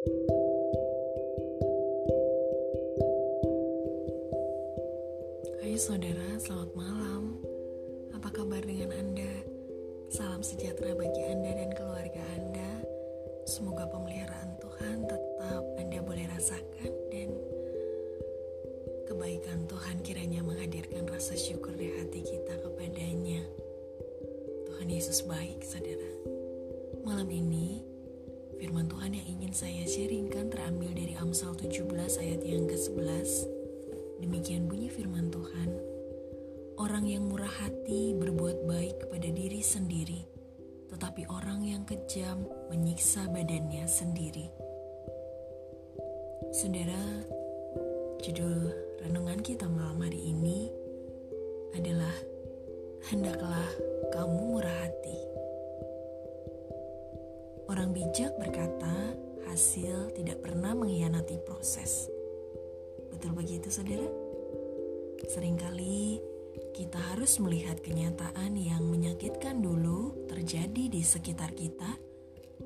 Hai saudara, selamat malam. Apa kabar dengan Anda? Salam sejahtera bagi Anda dan keluarga Anda. Semoga pemeliharaan Tuhan tetap Anda boleh rasakan dan kebaikan Tuhan kiranya menghadirkan rasa syukur di hati kita kepadanya. Tuhan Yesus baik, saudara. Malam ini, firman Tuhan yang ingin saya sharingkan terambil dari Amsal 17 ayat yang ke-11 Demikian bunyi firman Tuhan. Orang yang murah hati berbuat baik kepada diri sendiri, tetapi orang yang kejam menyiksa badannya sendiri. Saudara, judul renungan kita malam hari ini adalah Hendaklah kamu murah hati. Orang bijak berkata, hasil tidak pernah mengkhianati proses. Betul begitu saudara? Seringkali kita harus melihat kenyataan yang menyakitkan dulu terjadi di sekitar kita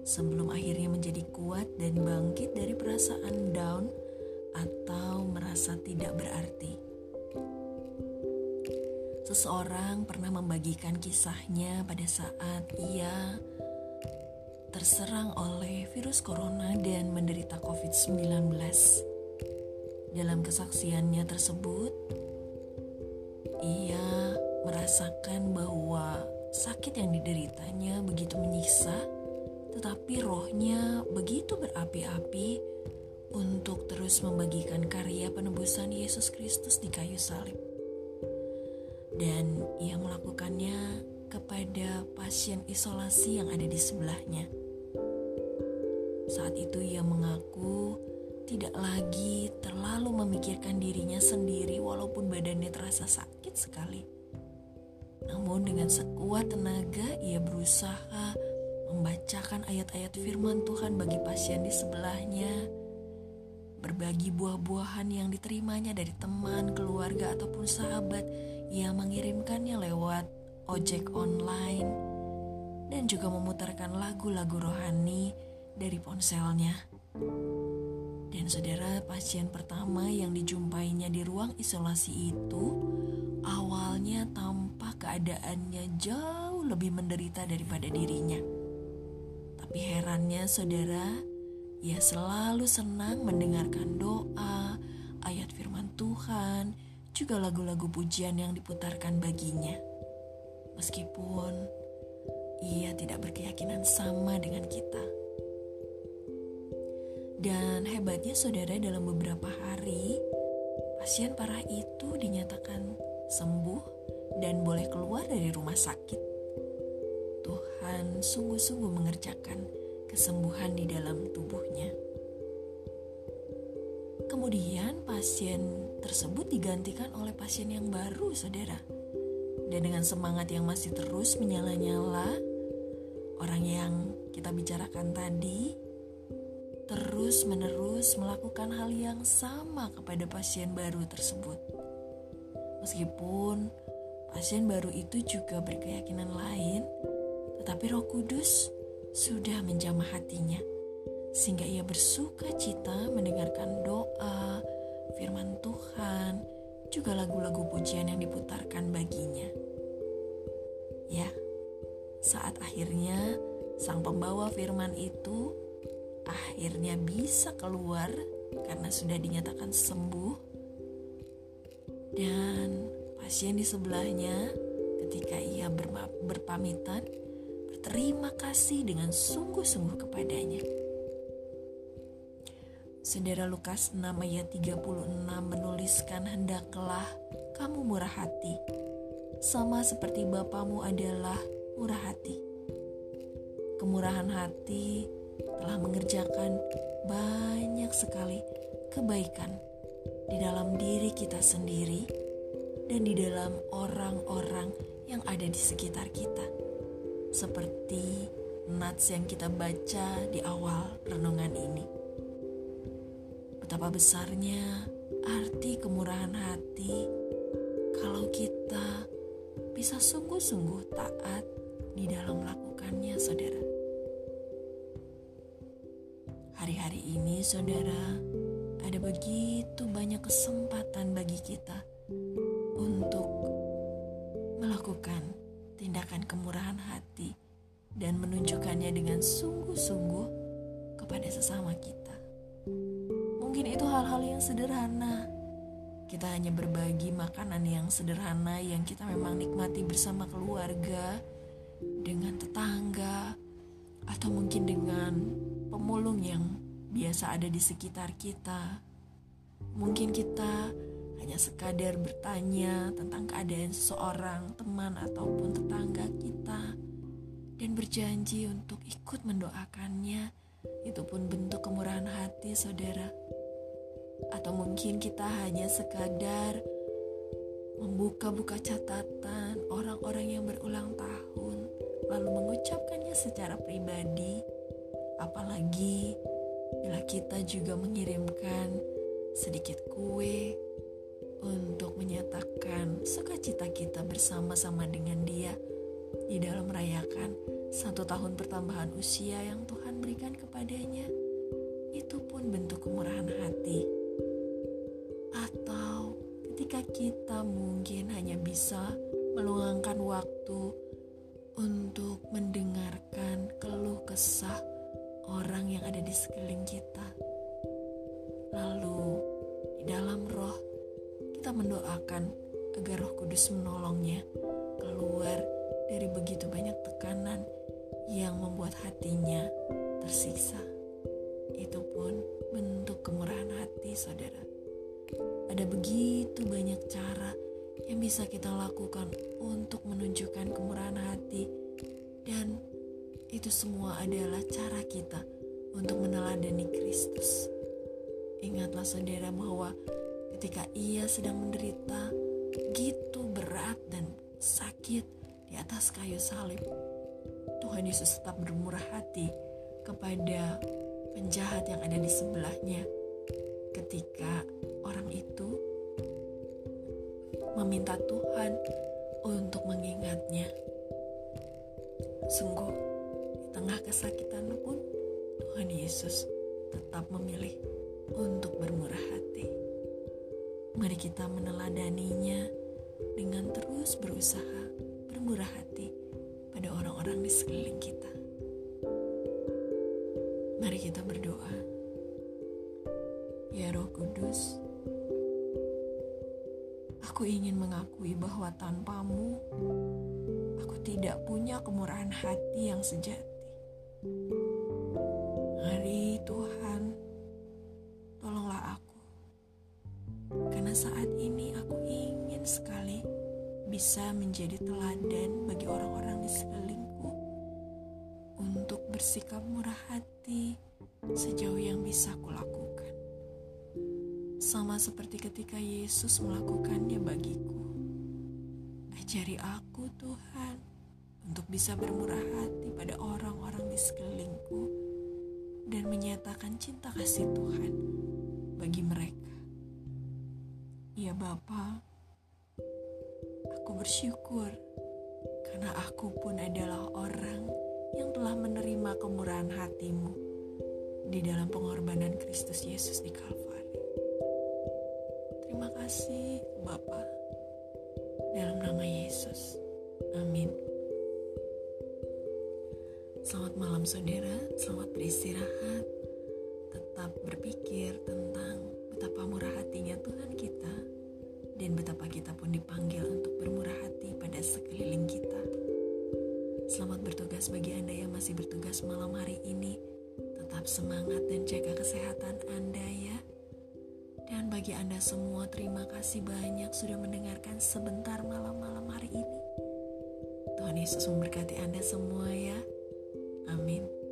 sebelum akhirnya menjadi kuat dan bangkit dari perasaan down atau merasa tidak berarti. Seseorang pernah membagikan kisahnya pada saat ia terserang oleh virus corona dan menderita COVID-19. Dalam kesaksiannya tersebut, ia merasakan bahwa sakit yang dideritanya begitu menyiksa, tetapi rohnya begitu berapi-api untuk terus membagikan karya penebusan Yesus Kristus di kayu salib. Dan ia melakukannya kepada pasien isolasi yang ada di sebelahnya. Saat itu ia mengaku tidak lagi terlalu memikirkan dirinya sendiri walaupun badannya terasa sakit sekali. Namun dengan sekuat tenaga ia berusaha membacakan ayat-ayat firman Tuhan bagi pasien di sebelahnya, berbagi buah-buahan yang diterimanya dari teman, keluarga ataupun sahabat yang mengirimkannya lewat ojek online dan juga memutarkan lagu-lagu rohani dari ponselnya. Dan saudara, pasien pertama yang dijumpainya di ruang isolasi itu awalnya tampak keadaannya jauh lebih menderita daripada dirinya. Tapi herannya saudara, ia selalu senang mendengarkan doa, ayat firman Tuhan, juga lagu-lagu pujian yang diputarkan baginya. Meskipun ia tidak berkeyakinan sama dengan kita. Dan hebatnya saudara dalam beberapa hari, pasien parah itu dinyatakan sembuh dan boleh keluar dari rumah sakit. Tuhan sungguh-sungguh mengerjakan kesembuhan di dalam tubuhnya. Kemudian pasien tersebut digantikan oleh pasien yang baru, saudara. Dan dengan semangat yang masih terus menyala-nyala, orang yang kita bicarakan tadi terus-menerus melakukan hal yang sama kepada pasien baru tersebut. Meskipun pasien baru itu juga berkeyakinan lain, tetapi Roh Kudus sudah menjamah hatinya sehingga ia bersuka cita mendengarkan doa, firman Tuhan, juga lagu-lagu pujian yang diputarkan baginya. Ya, saat akhirnya sang pembawa firman itu akhirnya bisa keluar karena sudah dinyatakan sembuh. Dan pasien di sebelahnya ketika ia berpamitan berterima kasih dengan sungguh-sungguh kepadanya. Saudara Lukas 6 ayat 36 menuliskan hendaklah kamu murah hati sama seperti Bapamu adalah murah hati. Kemurahan hati telah mengerjakan banyak sekali kebaikan di dalam diri kita sendiri dan di dalam orang-orang yang ada di sekitar kita. Seperti nats yang kita baca di awal renungan ini. Betapa besarnya arti kemurahan hati kalau kita bisa sungguh-sungguh taat di dalam melakukannya, saudara. Hari-hari ini, saudara, ada begitu banyak kesempatan bagi kita untuk melakukan tindakan kemurahan hati dan menunjukkannya dengan sungguh-sungguh kepada sesama kita. Mungkin itu hal-hal yang sederhana. Kita hanya berbagi makanan yang sederhana yang kita memang nikmati bersama keluarga, dengan tetangga, atau mungkin dengan pemulung yang biasa ada di sekitar kita. Mungkin kita hanya sekadar bertanya tentang keadaan seseorang, teman ataupun tetangga kita dan berjanji untuk ikut mendoakannya. Itu pun bentuk kemurahan hati, saudara. Atau mungkin kita hanya sekadar membuka-buka catatan orang-orang yang berulang tahun, lalu mengucapkannya secara pribadi, apalagi bila kita juga mengirimkan sedikit kue untuk menyatakan sukacita kita bersama-sama dengan dia di dalam merayakan satu tahun pertambahan usia yang Tuhan berikan kepadanya. Itu pun bentuk kemurahan hati. Atau ketika kita mungkin hanya bisa meluangkan waktu untuk mendengarkan keluh kesah orang yang ada di sekeliling kita. Lalu, di dalam roh, kita mendoakan agar Roh Kudus menolongnya keluar dari begitu banyak tekanan yang membuat hatinya tersiksa. Itu pun bentuk kemurahan hati, saudara. Ada begitu banyak cara yang bisa kita lakukan untuk menunjukkan itu semua adalah cara kita untuk meneladani Kristus. Ingatlah saudara bahwa ketika ia sedang menderita gitu berat dan sakit di atas kayu salib, Tuhan Yesus tetap bermurah hati kepada penjahat yang ada di sebelahnya ketika orang itu meminta Tuhan untuk mengingatnya. Sungguh, tengah kesakitan pun Tuhan Yesus tetap memilih untuk bermurah hati. Mari kita meneladaninya dengan terus berusaha bermurah hati pada orang-orang di sekeliling kita. Mari kita berdoa. Ya Roh Kudus, aku ingin mengakui bahwa tanpamu aku tidak punya kemurahan hati yang sejati. Sekali bisa menjadi teladan bagi orang-orang di sekelilingku untuk bersikap murah hati sejauh yang bisa kulakukan. Sama seperti ketika Yesus melakukannya bagiku. Ajari aku Tuhan untuk bisa bermurah hati pada orang-orang di sekelilingku dan menyatakan cinta kasih Tuhan bagi mereka. Ya Bapa, aku bersyukur karena aku pun adalah orang yang telah menerima kemurahan hatimu di dalam pengorbanan Kristus Yesus di Kalvari. Terima kasih Bapa. Dalam nama Yesus. Amin. Selamat malam saudara, selamat beristirahat. Semangat dan jaga kesehatan Anda ya. Dan bagi Anda semua, terima kasih banyak sudah mendengarkan sebentar malam-malam hari ini. Tuhan Yesus memberkati Anda semua ya. Amin.